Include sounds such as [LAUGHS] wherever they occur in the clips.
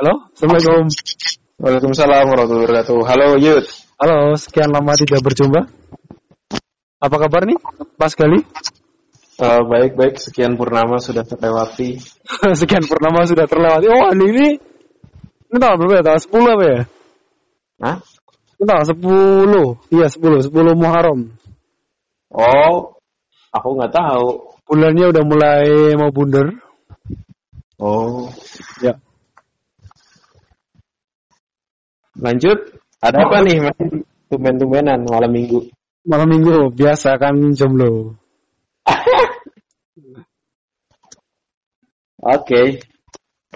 Halo, Assalamualaikum. Waalaikumsalam warahmatullahi wabarakatuh. Halo Yud. Halo, sekian lama tidak berjumpa. Apa kabar nih, Pas kali? Uh, baik baik. Sekian purnama sudah terlewati. [LAUGHS] sekian purnama sudah terlewati. Oh, ini ini, ini tanggal berapa ya? Tanggal 10 apa ya? Hah? Ini tanggal 10. Iya, 10. 10 Muharram. Oh, aku nggak tahu. Bulannya udah mulai mau bundar. Oh, Ya. Lanjut. Ada apa nih masih tumben-tumbenan malam minggu? Malam minggu biasa kan jomblo. [LAUGHS] Oke.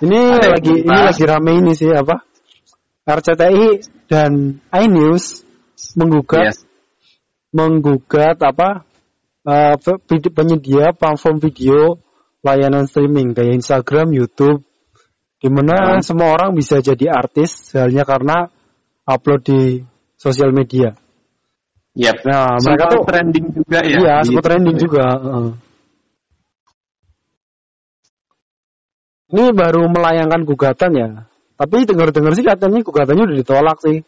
Ini Ada lagi ini dibahas? lagi rame ini sih apa? RCTI dan iNews menggugat Yes. menggugat apa vid- penyedia platform video layanan streaming kayak Instagram, YouTube, di mana Hmm. semua orang bisa jadi artis hanya karena upload di sosial media. Yep. Nah, mereka tuh trending juga ya. iya di- sempat trending juga. heeh. Ini baru melayangkan gugatan ya. Tapi dengar-dengar sih katanya gugatannya udah ditolak sih.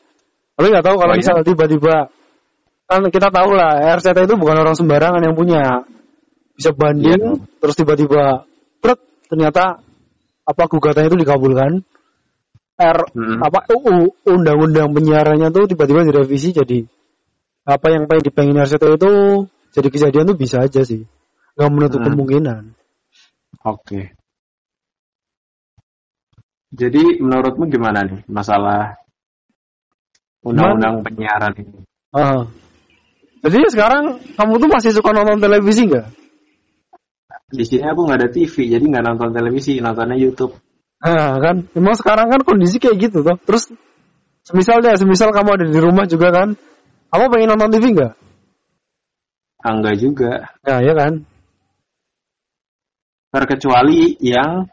Tapi nggak tahu kalau Oh, iya? misalnya tiba-tiba kan kita tahu lah RCT itu bukan orang sembarangan yang punya. Bisa banding Iya. terus tiba-tiba ternyata apa gugatannya itu dikabulkan. R Mm-mm. apa UU undang-undang penyiarannya tuh tiba-tiba direvisi jadi apa yang pengen dipengin RCT itu jadi kejadian tuh bisa aja sih. Nggak menutup Hmm. kemungkinan. Oke. Jadi menurutmu gimana nih masalah undang-undang penyiaran ini? Ah. Jadi sekarang kamu tuh masih suka nonton televisi nggak? Di sini aku nggak ada TV, jadi nggak nonton televisi, nontonnya YouTube. Nah, kan emang sekarang kan kondisi kayak gitu tuh. Terus semisal deh, semisal kamu ada di rumah juga kan, kamu pengen nonton TV nggak? Ah, Enggak juga. Nah, ya kan. Terkecuali yang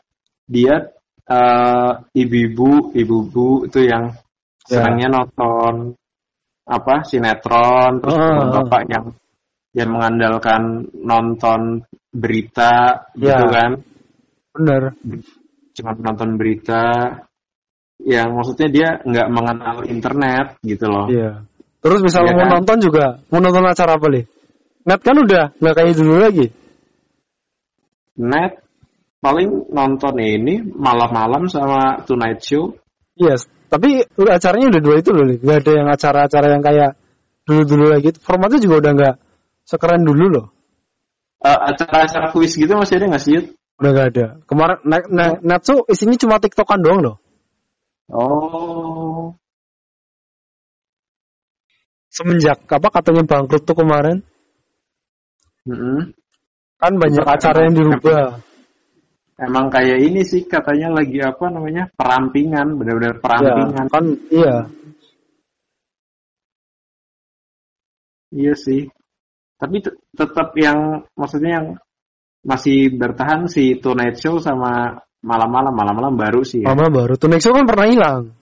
dia eh, ibu-ibu, ibu-ibu itu yang Ya. senangnya nonton apa sinetron, terus Ah. bapak yang yang mengandalkan nonton berita Ya. gitu kan, Bener. Cuma nonton berita yang maksudnya dia nggak mengenal internet gitu loh. Iya. Terus misalnya Iya mau kan? nonton juga, mau nonton acara apa nih? Net kan udah nggak kayak dulu lagi. Net paling nonton ini malam-malam sama Tonight Show. Yes. Tapi udah acaranya udah dua itu loh nih. Gak ada yang acara-acara yang kayak dulu-dulu lagi. Formatnya juga udah nggak sekeren dulu loh. Eh, acara-acara kuis gitu masih ada nggak sih? Udah gak ada. Kemarin net, net tuh isinya cuma tiktokan doang loh. Oh, Semenjak apa katanya bangkrut tuh kemarin, mm-mm. kan banyak Itu acara yang dirubah. emang kayak ini sih katanya lagi apa namanya perampingan, benar-benar Ya, perampingan. kan iya. Iya sih. Tapi te- tetap yang maksudnya yang masih bertahan si Tonight Show sama malam-malam, malam-malam baru sih ya. Mama baru. Tuh Nexo kan pernah hilang.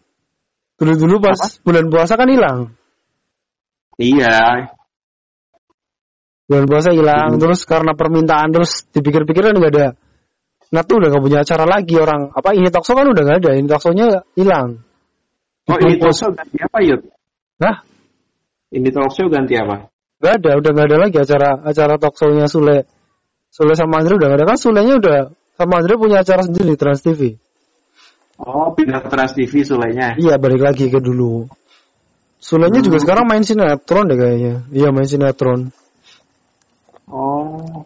Dulu-dulu pas bulan puasa kan hilang. Iya, Bulan puasa hilang. Hmm. Terus karena permintaan terus dipikir-pikir kan nggak ada. Nah tuh udah gak punya acara lagi orang. Apa ini talkshow kan udah gak ada. Ini talkshow-nya hilang. Oh ini talk show ganti apa Yud? Nah, Ini talk show ganti apa? Gak ada, udah gak ada lagi acara acara talkshow-nya Sule. Sule sama Andre udah gak ada kan Sulenya udah sama Andre punya acara sendiri di Trans TV. Oh pindah ke Trans TV sulainya. Iya balik lagi ke dulu. Sulenya juga Hmm. sekarang main sinetron deh kayaknya. Iya main sinetron. Oh,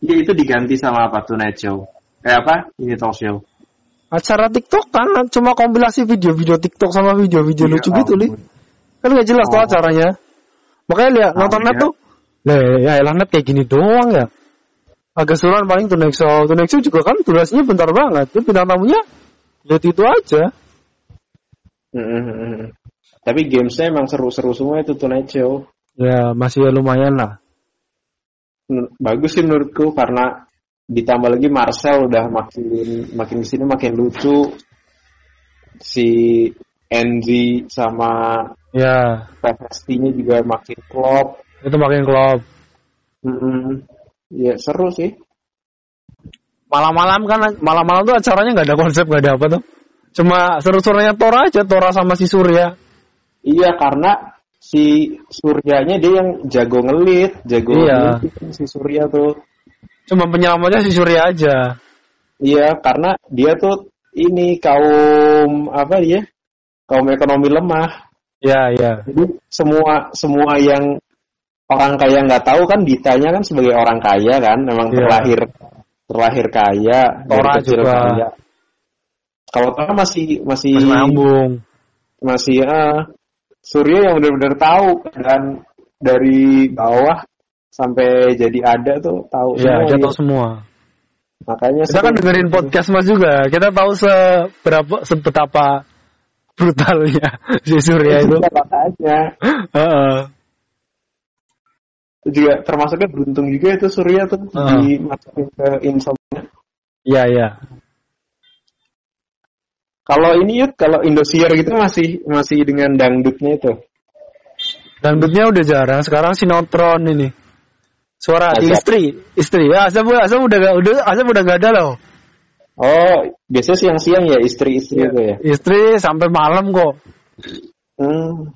iya itu diganti sama apa Tonight Show? Kayak apa? Ini talk show. Acara TikTok kan cuma kompilasi video-video TikTok sama video-video Iya, lucu gitu li. Kan gak jelas tuh Oh. acaranya. Makanya lihat Oh, nonton net iya. tuh. Lah ya elah net kayak gini doang ya. Agak suran paling. Tuh next show juga kan durasinya bentar banget. Tuh bintang tamunya lihat itu aja. Mm-mm. Tapi gamesnya emang seru-seru semua itu Show. Ya masih ya lumayan lah. Bagus sih menurutku karena ditambah lagi Marcel udah makin makin ke sini makin lucu. Si Enzi sama Ya PST-nya juga makin klop. itu makin klop. Mm-mm. Ya seru sih. Malam-malam kan malam-malam tuh acaranya nggak ada konsep nggak ada apa tuh. Cuma seru-serunya Tora aja, Tora sama si Surya. Iya karena si Suryanya dia yang jago ngelit, jago Iya. ngelit si Surya tuh. Cuma penyelamatnya si Surya aja. Iya karena dia tuh ini kaum apa dia? Kaum ekonomi lemah. Ya, ya. Jadi semua semua yang orang kaya nggak tahu kan ditanya kan sebagai orang kaya kan, memang Iya. terlahir terlahir kaya, dari Tora kecil juga. kaya. Kalau Tora masih masih Masih nyambung. masih ah, Surya yang benar-benar tahu dan dari bawah sampai jadi ada tuh tahu Ya, semua dia. tahu semua. Makanya Kita kan dengerin podcast Mas juga. Kita tahu seberapa sebetapa brutalnya [LAUGHS] si Surya itu. Makanya juga termasuknya beruntung juga itu Surya tuh Ah. dimasukin ke insomnia. Iya, iya. Kalau ini yuk, kalau Indosiar gitu masih masih dengan dangdutnya itu. Dangdutnya udah jarang. Sekarang sinetron ini. Suara Asap. istri, istri. Ya, Asap, Asap udah gak, udah Asap udah gak ada loh. Oh, biasanya siang-siang ya istri-istri itu ya. Istri sampai malam kok. Hmm.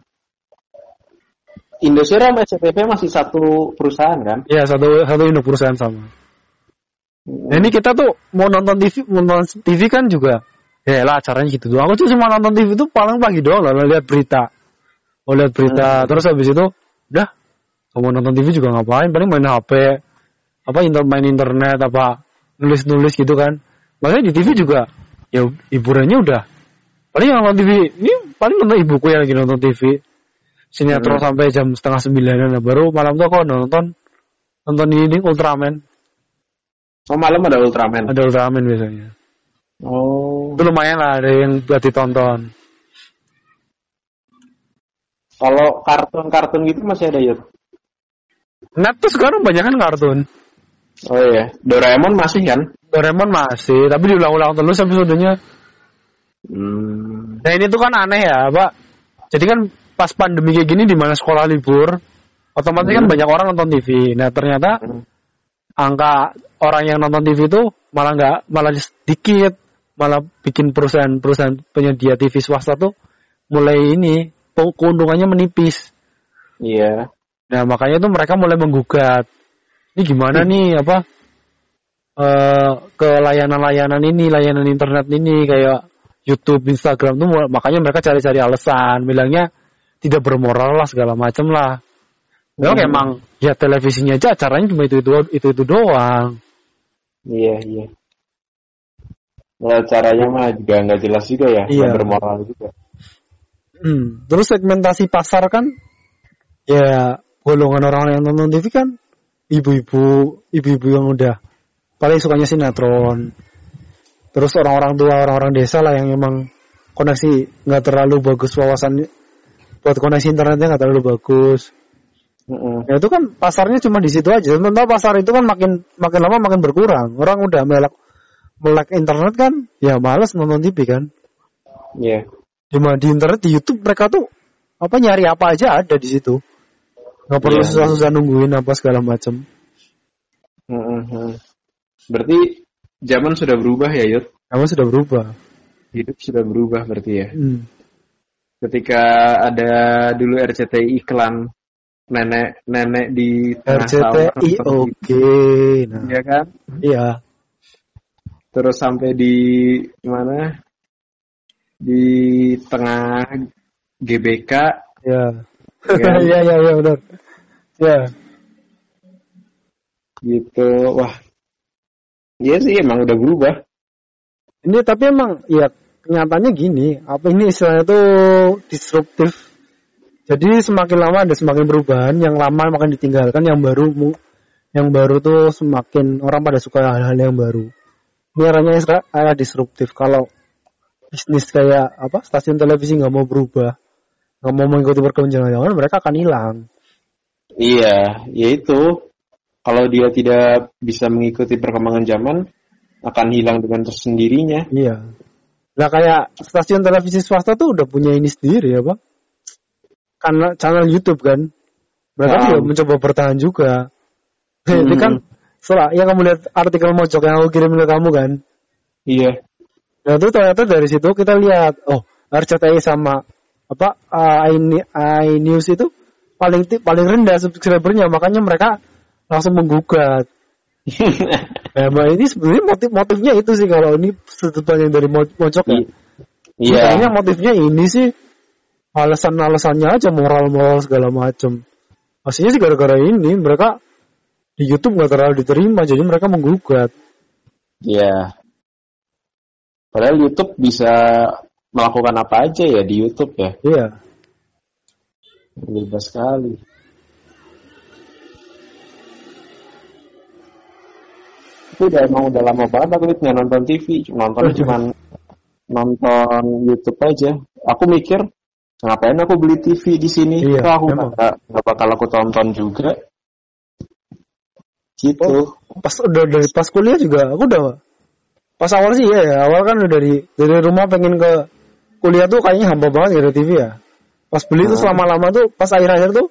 Indosiar sama SCTV masih satu perusahaan kan? Iya, satu satu induk perusahaan sama. Nah, ini kita tuh mau nonton TV, mau nonton TV kan juga. Ya lah acaranya gitu doang. Aku tuh cuma nonton TV tuh paling pagi doang lah lihat berita. Oh lihat berita, terus habis itu udah mau nonton TV juga ngapain? Paling main HP, apa inter main internet apa nulis-nulis gitu kan. Makanya di TV juga ya hiburannya udah paling yang nonton TV ini paling nonton ibuku yang lagi nonton TV sinetron Hmm. sampai jam setengah sembilanan lah. baru malam tuh aku nonton nonton ini Ultraman Oh malam ada Ultraman. ada Ultraman biasanya Oh. itu lumayan lah ada yang buat ditonton Kalau kartun-kartun gitu masih ada yuk. net tuh sekarang banyak kan kartun Oh iya, Doraemon masih kan? Doraemon masih tapi diulang-ulang terus episodenya Hmm. nah ini tuh kan aneh ya pak jadi kan pas pandemi kayak gini di mana sekolah libur otomatis kan Hmm. banyak orang nonton TV nah ternyata Hmm. angka orang yang nonton TV itu malah nggak malah sedikit malah bikin perusahaan-perusahaan penyedia TV swasta tuh mulai ini keuntungannya menipis Iya. nah makanya tuh mereka mulai menggugat ini gimana nih apa eh ke layanan-layanan ini layanan internet ini kayak YouTube Instagram tuh makanya mereka cari-cari alasan bilangnya tidak bermoral lah segala macem lah Memang Hmm. emang ya televisinya aja acaranya cuma itu itu itu itu doang Iya, iya. Nah, caranya mah juga nggak jelas juga ya, Iya. bermoral juga. Hmm. Terus segmentasi pasar kan ya golongan orang yang nonton TV kan ibu-ibu, ibu-ibu yang udah paling sukanya sinetron. Terus orang-orang tua, orang-orang desa lah yang emang koneksi nggak terlalu bagus wawasan buat koneksi internetnya nggak terlalu bagus. Mm-mm. Ya itu kan pasarnya cuma di situ aja. Sementara pasar itu kan makin makin lama makin berkurang. Orang udah melek melek internet kan, ya males nonton TV kan. Iya. di mana di internet di YouTube mereka tuh apa nyari apa aja ada di situ nggak perlu Iya. susah-susah nungguin apa segala macam Mm-mm. Berarti zaman sudah berubah ya, Yud? kamu sudah berubah Hidup sudah berubah berarti ya. hmm. Ketika ada dulu RCTI iklan nenek-nenek di tengah RCTI sawah, oke nah Iya kan? iya Terus sampai di mana? Di tengah GBK ya ya, iya iya iya benar ya gitu. Wah. Iya sih emang udah berubah. ini tapi emang ya kenyataannya gini apa ini istilahnya tuh disruptif. Jadi semakin lama ada semakin perubahan yang lama makin ditinggalkan yang baru yang baru tuh semakin orang pada suka hal-hal yang baru. Ini arahnya arah disruptif. Kalau bisnis kayak apa stasiun televisi nggak mau berubah nggak mau mengikuti perkembangan zaman mereka akan hilang. Iya, yaitu kalau dia tidak bisa mengikuti perkembangan zaman akan hilang dengan tersendirinya. iya nah kayak stasiun televisi swasta tuh udah punya ini sendiri ya pak karena channel YouTube kan mereka Nah. juga mencoba bertahan juga [LAUGHS] ini Hmm. kan setelah yang kamu lihat artikel mojok yang aku kirim ke kamu kan Iya. Nah itu ternyata dari situ kita lihat, oh RCTI sama apa uh, iNi- iNews itu paling paling rendah subscribernya, makanya mereka langsung menggugat. Nah, Mbak, ini sebenarnya motif motifnya itu sih kalau ini sudut pandang dari mo- mojok ya. Iya. Kayaknya motifnya ini sih alasan-alasannya aja moral-moral segala macam. Aslinya sih gara-gara ini mereka di YouTube nggak terlalu diterima, jadi mereka menggugat. Iya. Padahal YouTube bisa melakukan apa aja ya di YouTube ya. Iya. Bebas sekali. Itu udah emang udah lama banget aku nggak nonton TV, nontonnya cuma nonton YouTube aja. Aku mikir ngapain aku beli TV di sini? Iya, aku nggak nggak bakal aku tonton juga. Gitu. Oh. Pas udah dari pas kuliah juga aku udah pas awal sih ya, ya awal kan udah dari dari rumah pengen ke kuliah tuh kayaknya hamba banget gak ada TV ya. Pas beli tuh Hmm. selama-lama tuh pas akhir-akhir tuh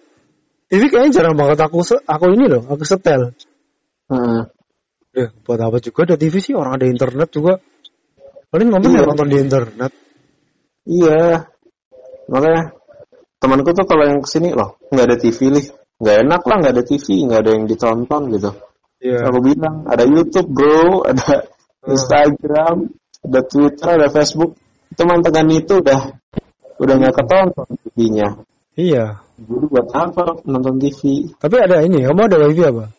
TV kayaknya jarang banget aku aku ini loh, aku setel. Heeh. Ya, buat apa juga ada TV sih orang ada internet juga. Paling nonton Iya. ya nonton di internet. Iya. Makanya temanku tuh kalau yang ke sini loh nggak ada TV nih, nggak enak lah nggak ada TV, nggak ada yang ditonton gitu. Iya. Aku bilang ada YouTube bro, ada Instagram, ada Twitter, ada Facebook. Itu mantengan itu udah udah nggak ketonton TV-nya. Iya. Jadi buat apa nonton TV? Tapi ada ini, kamu ada wifi apa?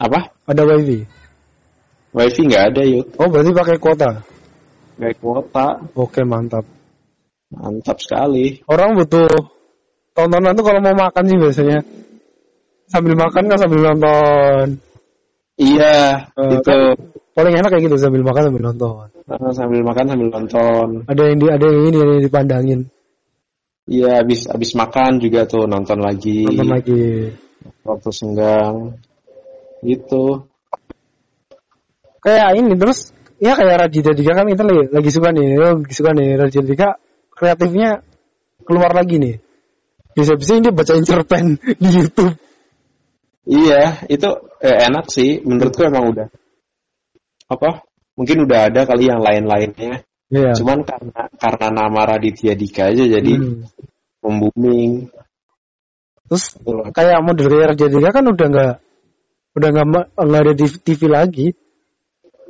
Apa? Ada wifi. Wifi nggak ada yuk, Oh berarti pakai kuota. nggak kuota. Oke mantap. Mantap sekali. Orang butuh tontonan tuh kalau mau makan sih biasanya. Sambil makan kan sambil nonton. Iya, Eh, itu kan paling enak kayak gitu sambil makan sambil nonton. Eh, sambil makan sambil nonton. Ada yang di ada yang ini ada yang dipandangin. Iya, abis abis makan juga tuh nonton lagi. Nonton lagi. waktu senggang gitu Kayak ini terus ya kayak Raditya Dika kan kita lagi, lagi suka nih, lagi suka nih Raditya Dika kreatifnya keluar lagi nih. Bisa-bisa dia bacain cerpen [LAUGHS] di YouTube. iya itu eh, enak sih menurutku emang udah apa mungkin udah ada kali yang lain-lainnya Iya. cuman karena karena nama Raditya Dika aja jadi Hmm. membooming Terus kayak model kayak Raditya Dika kan udah nggak udah nggak nggak ada di TV lagi.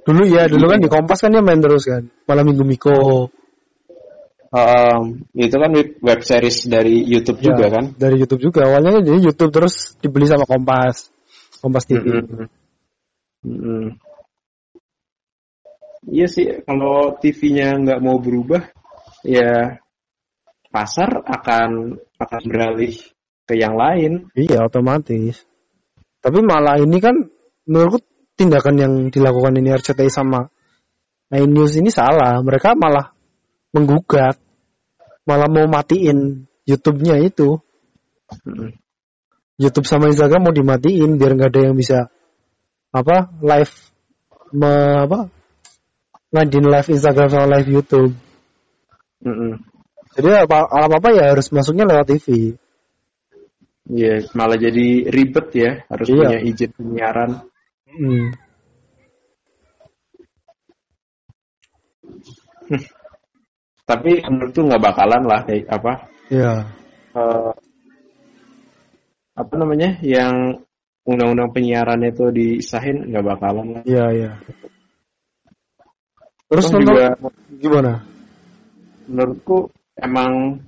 Dulu ya, dulu kan di Kompas kan dia main terus kan. Malam Minggu Miko. Um, itu kan web, series dari YouTube Ya, juga kan Dari YouTube juga. Awalnya kan jadi YouTube terus dibeli sama Kompas. Kompas TV. Mm-mm. Mm-mm. Iya sih, kalau TV-nya nggak mau berubah, ya pasar akan akan beralih ke yang lain. Iya, otomatis. Tapi malah ini kan menurutku tindakan yang dilakukan ini RCTI sama Nine News ini salah. Mereka malah menggugat. Malah mau matiin YouTube-nya itu. Mm-mm. YouTube sama Instagram mau dimatiin biar nggak ada yang bisa apa live me, apa ngadain live Instagram sama live YouTube. Mm-mm. Jadi apa apa apa ya harus masuknya lewat TV. Iya, malah jadi ribet ya, harus Iya. punya izin penyiaran. Hmm. [LAUGHS] Tapi menurutku nggak bakalan lah kayak apa Ya. eh, apa namanya yang undang-undang penyiaran itu disahin nggak bakalan lah. Iya, iya. Terus juga gimana? menurutku emang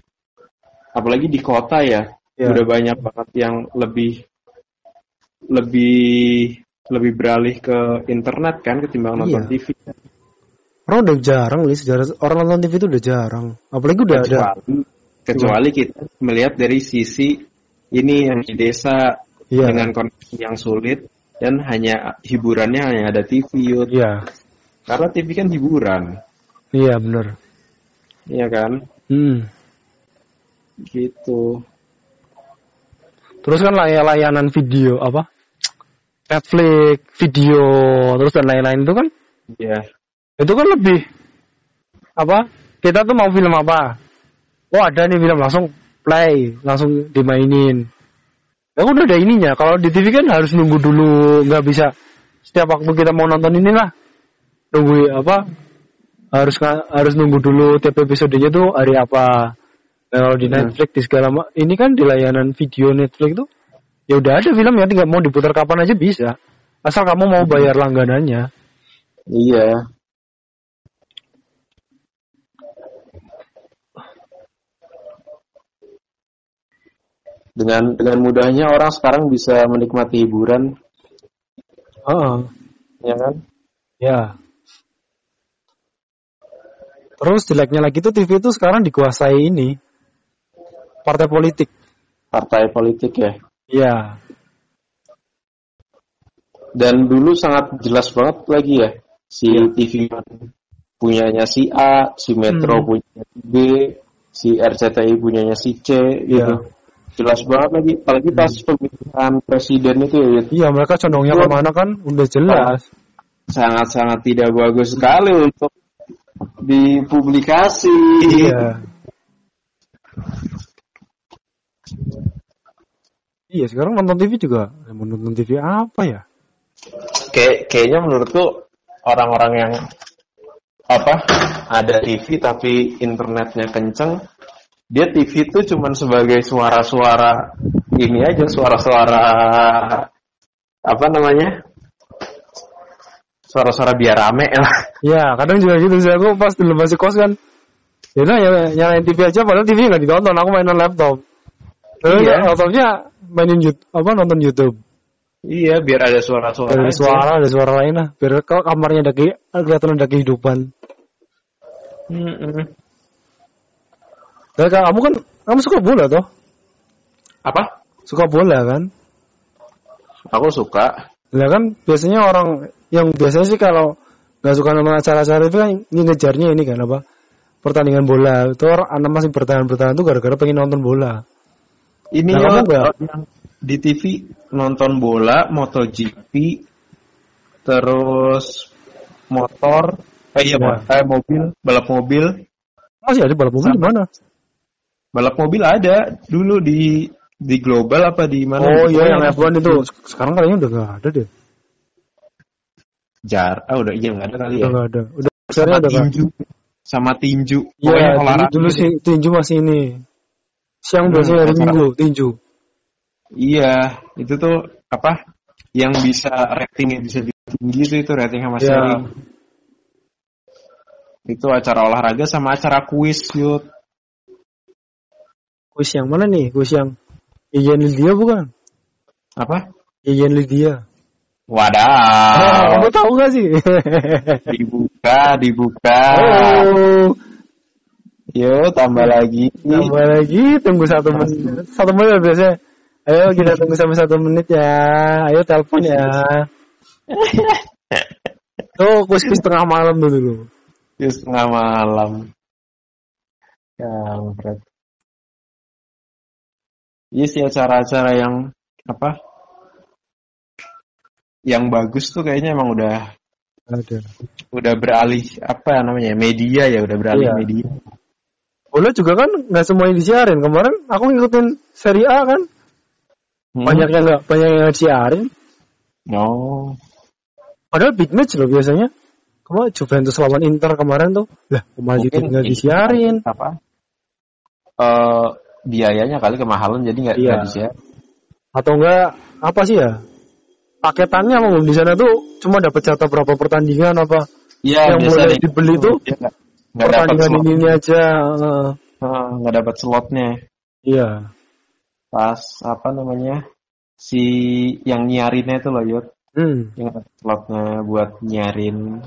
apalagi di kota ya, Ya. udah banyak banget yang lebih lebih lebih beralih ke internet kan ketimbang nonton Iya. TV. Orang udah jarang nih sejarah orang nonton TV itu udah jarang. Apalagi udah ada. kecuali kecuali kita melihat dari sisi ini yang di desa Iya. dengan koneksi yang sulit dan hanya hiburannya hanya ada TV Yud. Iya. karena TV kan hiburan Iya, bener. iya kan Hmm. gitu Terus kan lay- layanan video apa? Netflix, video, terus dan lain-lain itu kan ya itu kan lebih apa? Kita tuh mau film apa? Oh ada nih film langsung play, langsung dimainin. Ya udah ada ininya. Kalau di TV kan harus nunggu dulu, nggak bisa setiap waktu kita mau nonton inilah nunggu apa harus harus nunggu dulu tiap episodenya tuh hari apa. Nah, kalau di Hmm. Netflix di segala ini kan di layanan video Netflix tuh ya udah ada film ya tinggal mau diputar kapan aja bisa. Asal kamu mau bayar langganannya. Iya. Dengan dengan mudahnya orang sekarang bisa menikmati hiburan, Heeh. ya kan? Ya. Terus jeleknya lagi tuh TV itu sekarang dikuasai ini partai politik. Partai politik ya. Iya. Dan dulu sangat jelas banget lagi ya si Iya. TV punyanya si A, si Metro Hmm. punyanya si B, si RCTI punyanya si C gitu. Iya. Jelas banget lagi, apalagi pas pemilihan presiden itu ya. Iya, mereka condongnya Iya. ke mana kan udah jelas. sangat-sangat tidak bagus sekali untuk dipublikasi. Iya. Iya, sekarang nonton TV juga. Ya, mau nonton TV apa ya? Kayak kayaknya menurutku orang-orang yang apa ada TV tapi internetnya kenceng, dia TV itu cuman sebagai suara-suara ini aja, suara-suara apa namanya? Suara-suara biar rame lah. Iya, kadang juga gitu sih. Aku pas dulu masih kos kan. Ya udah nyala- nyalain TV aja, padahal TV nggak ditonton. Aku mainan laptop. Terus Iya. laptopnya mainin YouTube, apa nonton YouTube. Iya, biar ada suara-suara. Ada suara, ada suara lain lah. Biar kalau kamarnya ada ke, kelihatan ada kehidupan. Mm-mm. Dan kamu kan, kamu suka bola toh? Apa? Suka bola kan? Aku suka. Lah kan biasanya orang yang biasanya sih kalau nggak suka nonton acara-acara itu kan ini ngejarnya ini kan apa pertandingan bola itu orang anak masih bertahan bertahan tuh gara-gara pengen nonton bola. Ini Nah, ya, yang di TV nonton bola, MotoGP, terus motor, eh iya, Ya. eh, mobil, balap mobil, Masih ada balap mobil di mana? balap mobil ada dulu di di global apa di mana? Oh gitu. iya yang F1 itu sekarang kayaknya udah nggak ada deh. jar, ah udah iya nggak ada kali Udah ya. nggak ada. Udah Sama udah nggak. tinju, sama tinju, Iya olahraga. dulu sih tinju masih ini. Siang Hmm, biasanya hari minggu tinju. Iya, itu tuh apa? Yang bisa ratingnya bisa tinggi tuh itu ratingnya masih sering. Itu acara olahraga sama acara kuis yuk. Kuis yang mana nih? Kuis yang Iyan Lydia bukan? Apa? Iyan Lydia. Oh, Wadaw. [LAUGHS] kamu tahu gak sih? dibuka, dibuka. oh, Yo, tambah lagi. tambah lagi tunggu satu menit. Satu menit biasanya. Ayo kita tunggu sampai satu menit ya. Ayo telepon ya. [LAUGHS] Tuh kuis kuis tengah malam tuh dulu. Di setengah malam. Kampret. Iya sih acara-acara yang apa? Yang bagus tuh kayaknya emang udah Ada. udah beralih apa namanya media ya udah beralih Iya. media. Bola juga kan nggak semuanya disiarin. Kemarin aku ngikutin Serie A kan. Hmm? Banyak yang nggak banyak yang disiarin. No. Padahal big match loh biasanya. Kemarin Juventus lawan Inter kemarin tuh. Lah, kemarin juga nggak disiarin. Apa? Eh biayanya kali kemahalan jadi nggak Iya. disiarin. Atau enggak apa sih ya? Paketannya mau di sana tuh cuma dapat jatah berapa pertandingan apa? Iya, Yang di- dibeli tuh dia nggak dapat pertandingan slot. ini, ini aja. Heeh. Ah, nggak dapat slotnya. iya. Pas apa namanya? Si yang nyiarinnya itu loh, Yud. Hmm. Yang dapat slotnya buat nyiarin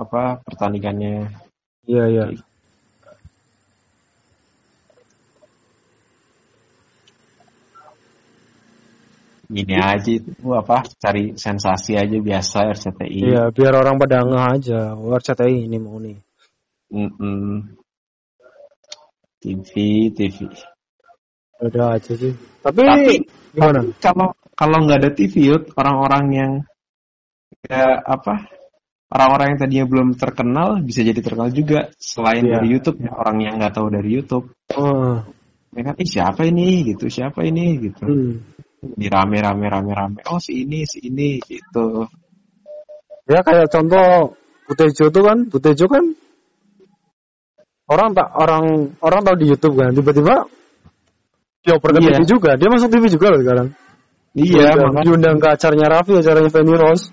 apa pertandingannya. Iya, iya. Gini aja itu apa cari sensasi aja biasa RCTI. Iya, biar orang pada ngeh aja. Oh, RCTI ini mau nih. Mm-mm. TV, TV. Udah aja sih. Tapi, Tapi gimana? kalau kalau nggak ada TV, orang-orang yang ya apa orang-orang yang tadinya belum terkenal bisa jadi terkenal juga selain Iya. dari YouTube ya orang yang nggak tahu dari YouTube Oh, ya kan ih siapa ini gitu siapa ini gitu hmm. di rame rame rame rame oh si ini si ini gitu Ya kayak contoh Butejo tuh kan, Butejo kan orang tak orang orang tahu di YouTube kan, tiba-tiba dioper ke Iya. TV juga, dia masuk TV juga loh sekarang. Iya, Diundang- diundang ke acaranya Raffi, acaranya Feni Rose.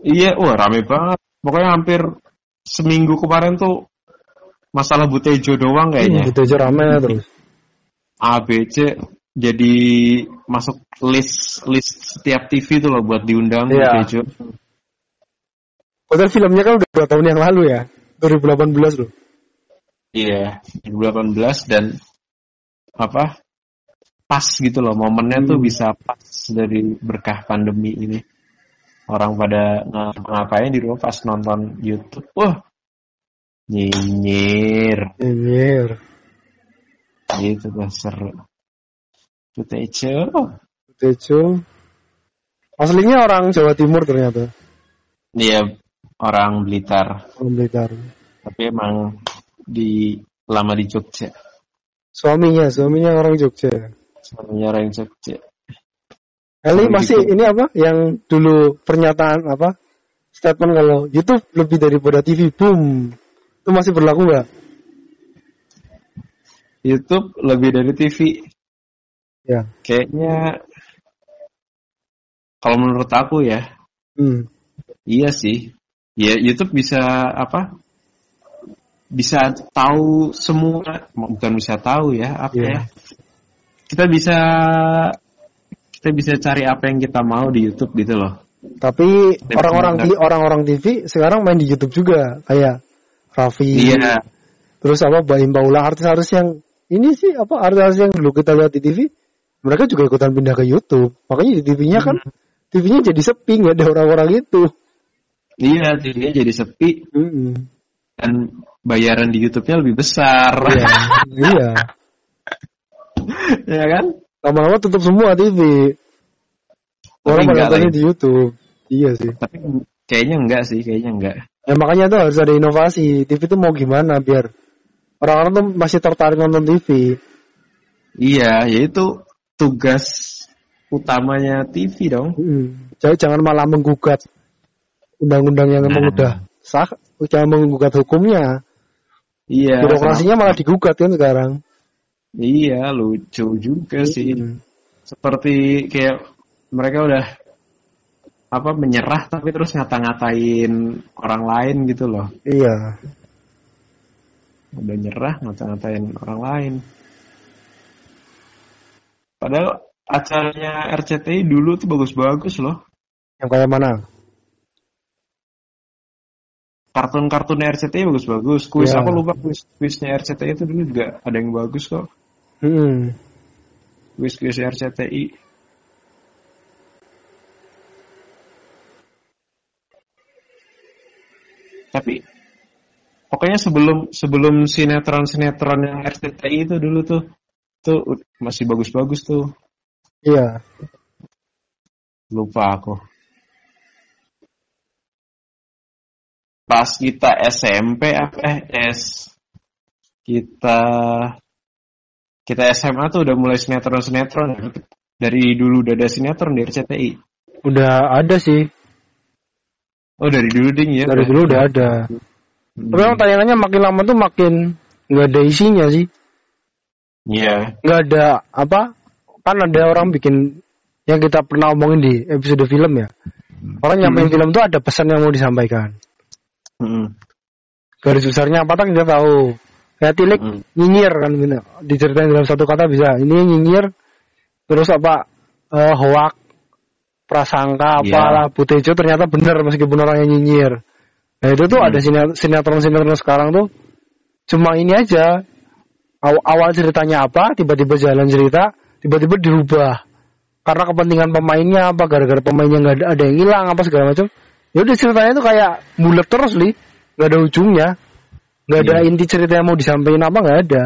Iya, wah rame banget. Pokoknya hampir seminggu kemarin tuh masalah Butejo doang kayaknya. Butejo rame [LAUGHS] terus. ABC jadi masuk list list setiap TV tuh loh buat diundang Iya. Butejo. Padahal filmnya kan udah dua tahun yang lalu ya, 2018 loh. Iya, 2018 dan apa? Pas gitu loh, momennya tuh Hmm. bisa pas dari berkah pandemi ini. Orang pada ng- ngapain di rumah pas nonton YouTube. Wah, nyinyir. Nyinyir. Gitu tuh seru. Butejo. Butejo. Aslinya orang Jawa Timur ternyata. Dia orang Blitar, Orang Blitar. tapi emang di lama di Jogja. Suaminya, suaminya orang Jogja. Suaminya orang Jogja. Eli masih gitu. ini apa? Yang dulu pernyataan apa? Statement kalau YouTube lebih daripada TV, boom. Itu masih berlaku nggak? YouTube lebih dari TV. Ya. Kayaknya kalau menurut aku ya, Hmm. iya sih. Ya YouTube bisa apa? Bisa tahu semua, bukan bisa tahu ya, apa Iya. ya? Kita bisa kita bisa cari apa yang kita mau di YouTube gitu loh. Tapi orang-orang di orang-orang TV sekarang main di YouTube juga, kayak Raffi. Iya. Terus apa Baim Paula artis-artis yang ini sih apa artis-artis yang dulu kita lihat di TV, mereka juga ikutan pindah ke YouTube. Makanya di TV-nya kan Hmm. TV-nya jadi sepi nggak ada orang-orang itu. Iya, jadinya jadi sepi Mm-mm. Dan bayaran di YouTube-nya lebih besar. Iya, [LAUGHS] iya. ya kan? Lama-lama tutup semua TV. Orang pada nontonnya di YouTube. Iya sih. Tapi kayaknya enggak sih, kayaknya enggak. Ya makanya tuh harus ada inovasi. TV tuh mau gimana biar orang-orang tuh masih tertarik nonton TV. Iya, yaitu tugas utamanya TV dong. Mm. Jadi jangan malah menggugat undang-undang yang emang Nah. udah sah, jangan menggugat hukumnya. Iya. Birokrasinya malah digugat kan sekarang. Iya, lucu juga sih. Mm. Seperti kayak mereka udah apa menyerah tapi terus ngata-ngatain orang lain gitu loh. Iya. Udah nyerah ngata-ngatain orang lain. Padahal acaranya RCTI dulu tuh bagus-bagus loh. Yang kayak mana? Kartun-kartun RCTI bagus-bagus. Kuis Iya. apa lupa kuis kuisnya RCTI itu dulu juga ada yang bagus kok. Hmm. Kuis-kuis RCTI. Tapi pokoknya sebelum sebelum sinetron-sinetron yang RCTI itu dulu tuh tuh masih bagus-bagus tuh. Iya. Lupa aku. Pas kita SMP apa eh S kita kita SMA tuh udah mulai sinetron-sinetron dari dulu udah ada sinetron di RCTI. Udah ada sih. Oh dari dulu ding ya. Dari dulu udah ada. Hmm. Tapi emang tayangannya makin lama tuh makin nggak ada isinya sih. Iya. Nggak ada apa? Kan ada orang bikin yang kita pernah omongin di episode film ya. Orang nyampein film tuh ada pesan yang mau disampaikan. Mm-mm. Garis besarnya apa tak kita tahu. Kayak tilik Mm. nyinyir kan gitu. Diceritain dalam satu kata bisa. Ini nyinyir. Terus apa? eh, hoak prasangka Iya. apalah Butejo ternyata benar meskipun orangnya nyinyir. Nah itu tuh Hmm. ada sine- sinetron-sinetron sekarang tuh cuma ini aja Aw- awal ceritanya apa tiba-tiba jalan cerita tiba-tiba dirubah karena kepentingan pemainnya apa gara-gara pemainnya nggak ada, ada yang hilang apa segala macam ya udah ceritanya tuh kayak bulat terus li nggak ada ujungnya nggak ada Iya. inti cerita yang mau disampaikan apa nggak ada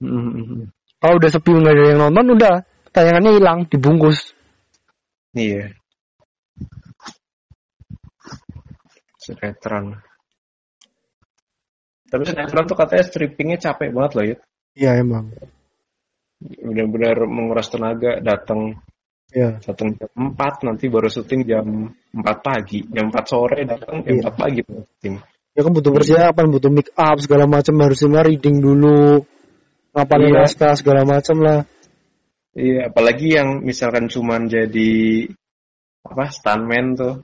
Mm-mm. kalau udah sepi nggak ada yang nonton udah tayangannya hilang dibungkus Iya. Sinetron. Tapi sinetron tuh katanya strippingnya capek banget loh ya. iya emang Benar-benar menguras tenaga datang Iya. Datang jam 4 nanti baru syuting jam 4 pagi, jam 4 sore datang jam Iya. 4 pagi syuting. Ya kan butuh persiapan, butuh make up segala macam harusnya reading dulu, ngapalin Iya. naskah segala macam lah. Iya, apalagi yang misalkan cuman jadi apa stuntman tuh,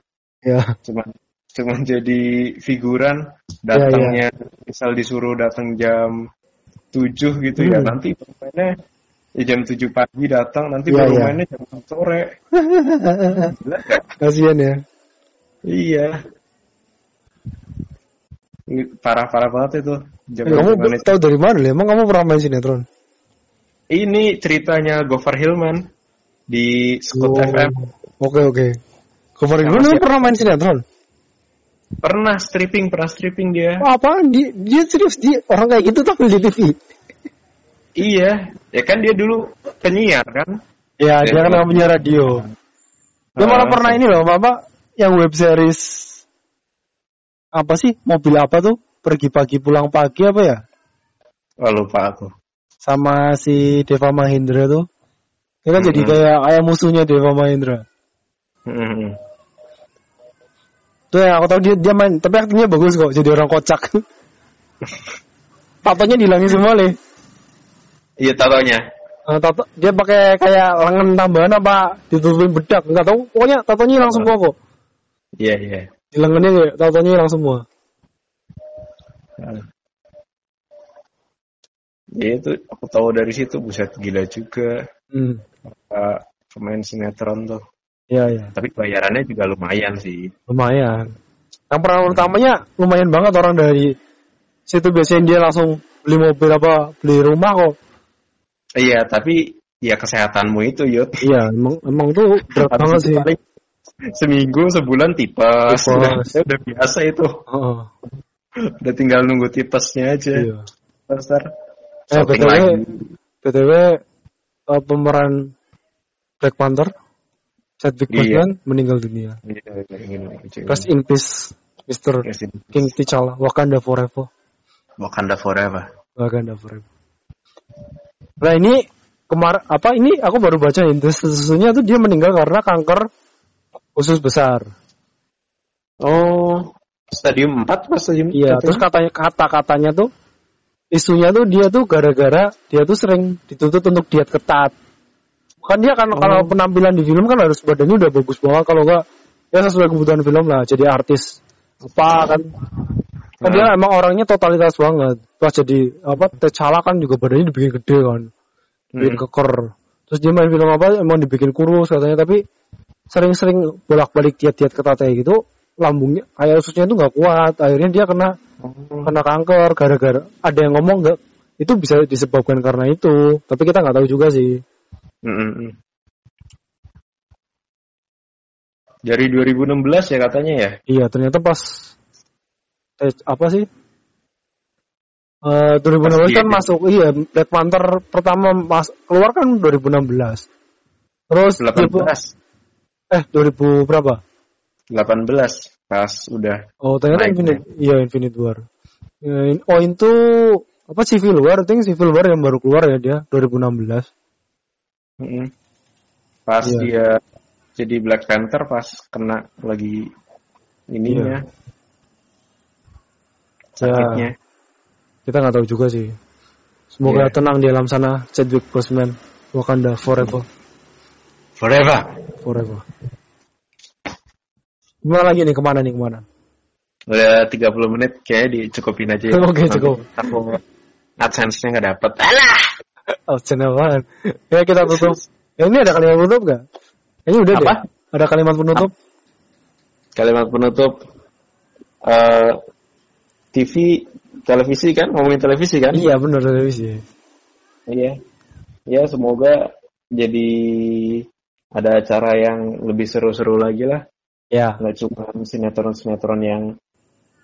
Ya, cuman cuman jadi figuran Iya, datangnya misal disuruh datang jam 7 gitu ya Hmm. nanti baru mainnya ya jam 7 pagi datang nanti Iya, baru iya. mainnya jam 4 sore [LAUGHS] kasihan ya. iya Ini parah-parah banget itu jam Eh, kamu itu. tahu dari mana? Emang kamu pernah main sinetron? ini ceritanya Gofar Hilman di Skut Oh, FM Oke oke. Sama dulu siapa? pernah main sinetron. pernah stripping pernah stripping dia Oh, apaan? Dia, dia serius dia orang kayak gitu tampil di TV. Iya ya kan dia dulu penyiar kan Ya, dia Ya, kan nggak punya radio. Dia malah Ah, pernah ini loh, apa yang web series apa sih? Mobil apa tuh? Pergi pagi pulang pagi apa ya? oh, lupa aku Sama si Deva Mahendra tuh. Dia kan jadi Mhm. kayak ayah musuhnya Deva Mahendra. Hmm. Tuh yang aku tahu dia dia main, tapi aktingnya bagus kok, jadi orang kocak. [LAUGHS] Tatonya dihilangin semua leh. Iya tatonya Eh, tato, dia pakai kayak lengan tambahan apa ditutupin bedak? Nggak tahu pokoknya tatonya hilang semua kok. Iya iya. Di lengannya kayak tatonya hilang semua. Ya itu aku tahu dari situ buset gila juga. Hmm. uh, pemain sinetron tuh. ya ya Tapi bayarannya juga lumayan sih. lumayan. Yang peran utamanya lumayan banget orang dari situ biasanya dia langsung beli mobil apa beli rumah kok Iya, tapi ya kesehatanmu itu Yud. iya emang emang tuh berat banget sih paling seminggu sebulan tipes. Tipes. Udah, udah biasa itu. Heeh. Udah tinggal nunggu tipesnya aja. iya Ntar eh btw lagi. btw eh, pemeran Black Panther Chadwick Iya. Boseman meninggal dunia Iya, iya, iya, iya. rest in peace Mr. In King T'Challa Wakanda forever Wakanda forever. Wakanda forever nah ini kemar apa ini aku baru baca ini. Sesungguhnya tuh dia meninggal karena kanker usus besar. Oh, stadium 4 pas stadium iya katanya? terus katanya kata katanya tuh isunya tuh dia tuh gara-gara dia tuh sering dituntut untuk diet ketat. Kan dia kan kalau penampilan di film kan harus badannya udah bagus banget. Kalau enggak ya sesuai kebutuhan film lah jadi artis. Apa kan kan dia emang orangnya totalitas banget pas jadi apa T'Challa kan juga badannya dibikin gede kan bikin Hmm. keker terus dia main film apa emang dibikin kurus katanya tapi sering-sering bolak-balik diet-diet ketat kayak gitu lambungnya kayak ususnya itu nggak kuat akhirnya dia kena Oh. kena kanker gara-gara ada yang ngomong nggak itu bisa disebabkan karena itu tapi kita nggak tahu juga sih Mm, mm, mm. Dari 2016 ya katanya ya? iya ternyata pas eh, apa sih Eh 2016 Pas kan dia- masuk iya Black Panther pertama mas keluar kan 2016 terus dia pu- 18. eh 2000 berapa 18 pas udah Oh ternyata Infinite, iya Infinite War. Ya, in- oh itu apa Civil War? Think Civil War yang baru keluar ya dia 2016. mm, pas Iya. dia jadi Black Panther pas kena lagi ininya sakitnya. Kita nggak tahu juga sih. Semoga Iya. tenang di alam sana Chadwick Boseman. Wakanda forever, Forever. forever. Gimana lagi nih ke mana nih ke mana? Udah 30 menit kayak dicukupin aja. Oke, cukup. Aku AdSense-nya nggak dapet. Alah. Oh cenderung Ya kita tutup. Ya, [LAUGHS] ini ada kalimat penutup gak? Ini udah Apa? deh. Ada kalimat penutup? Kalimat penutup eh TV televisi kan ngomongin televisi kan? Iya benar televisi. Iya. Ya semoga jadi ada acara yang lebih seru-seru lagi lah. Ya. Nggak cuma sinetron-sinetron yang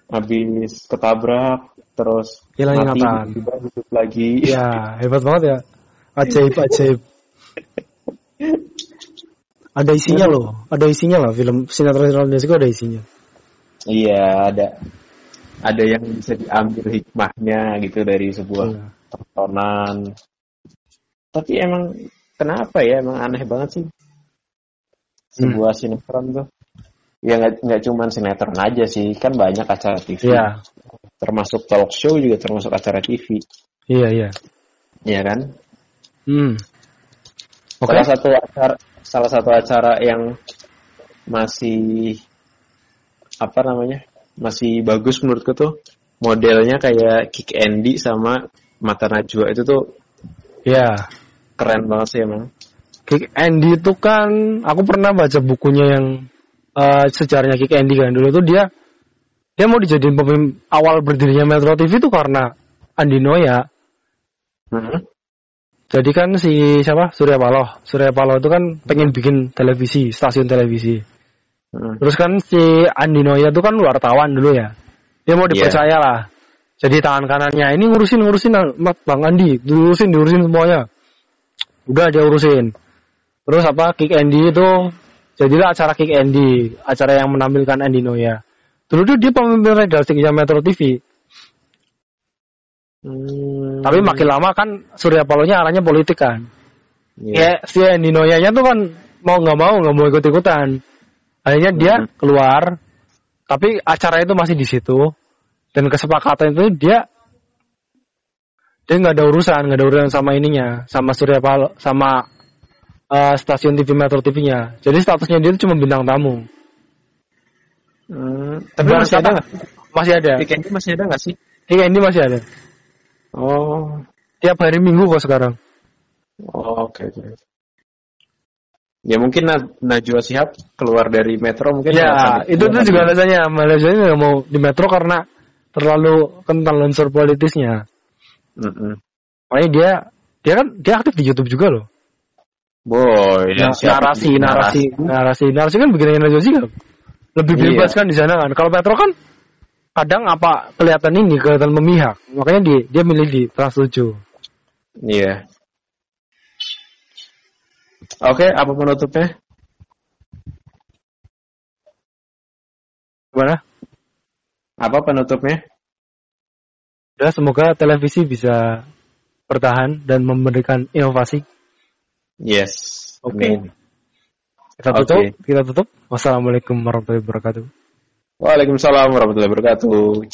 habis ketabrak terus Hilang ingatan. hidup lagi. Ya, hebat banget ya. Ajaib, [LAUGHS] ajaib. Ada isinya loh, ada isinya lah film sinetron sinetron Indonesia itu ada isinya. Iya, ada ada yang bisa diambil hikmahnya gitu dari sebuah Iya. tontonan. Tapi emang kenapa ya emang aneh banget sih sebuah sinetron tuh ya nggak cuma sinetron aja sih kan banyak acara TV Iya. termasuk talk show juga termasuk acara TV Iya, iya. ya kan Hmm. Oke. salah satu acara salah satu acara yang masih apa namanya masih bagus menurutku tuh modelnya kayak Kick Andy sama Mata Najwa itu tuh Iya. keren banget sih emang Kick Andy itu kan aku pernah baca bukunya yang eh, sejarahnya Kick Andy kan dulu tuh dia dia mau dijadiin pemimpin awal berdirinya Metro TV itu karena Andi Noya. Hmm. Jadi kan si siapa Surya Paloh, Surya Paloh itu kan pengen bikin televisi, stasiun televisi. Hmm. Terus kan si Andi Noya itu kan wartawan dulu ya. Dia mau Iya. dipercaya lah. Jadi tangan kanannya ini ngurusin ngurusin Bang Andi, diurusin diurusin semuanya. Udah dia urusin. Terus apa Kick Andy itu jadilah acara Kick Andy, acara yang menampilkan Andi Noya. Dulu tuh dia pemimpin redaksinya Metro TV. Hmm. Tapi makin lama kan Surya Palohnya arahnya politik kan. Iya. Ya si Andi Noya-nya tuh kan mau nggak mau nggak mau ikut ikutan. Akhirnya dia Mhm. keluar, tapi acara itu masih di situ dan kesepakatan itu dia dia nggak ada urusan nggak ada urusan sama ininya sama Surya Paloh sama eh, stasiun TV Metro TV-nya. Jadi statusnya dia itu cuma bintang tamu. Hmm. Tapi masih ada nggak? Masih ada. Kick Andy masih ada nggak sih? Iya ini masih ada. Oh. Tiap hari Minggu kok sekarang. Oh, Oke oke. Ya mungkin Na- Najwa Shihab keluar dari Metro mungkin. Ya, itu tuh juga alasannya. Malaysia nggak mau di Metro karena terlalu kental unsur politisnya. Mm-mm. Makanya dia dia kan dia aktif di YouTube juga loh. Boy, yang siap- narasi, narasi, narasi, narasi kan bikin Najwa Shihab. Lebih Iya. bebas kan di sana kan. Kalau Metro kan kadang apa kelihatan ini kelihatan memihak. Makanya dia dia milih di Trans 7. Iya. Oke, apa penutupnya? Gimana? Apa penutupnya? Udah semoga televisi bisa bertahan dan memberikan inovasi. Yes. Oke. Amin. Kita tutup, Oke. kita tutup. Wassalamualaikum warahmatullahi wabarakatuh. Waalaikumsalam warahmatullahi wabarakatuh.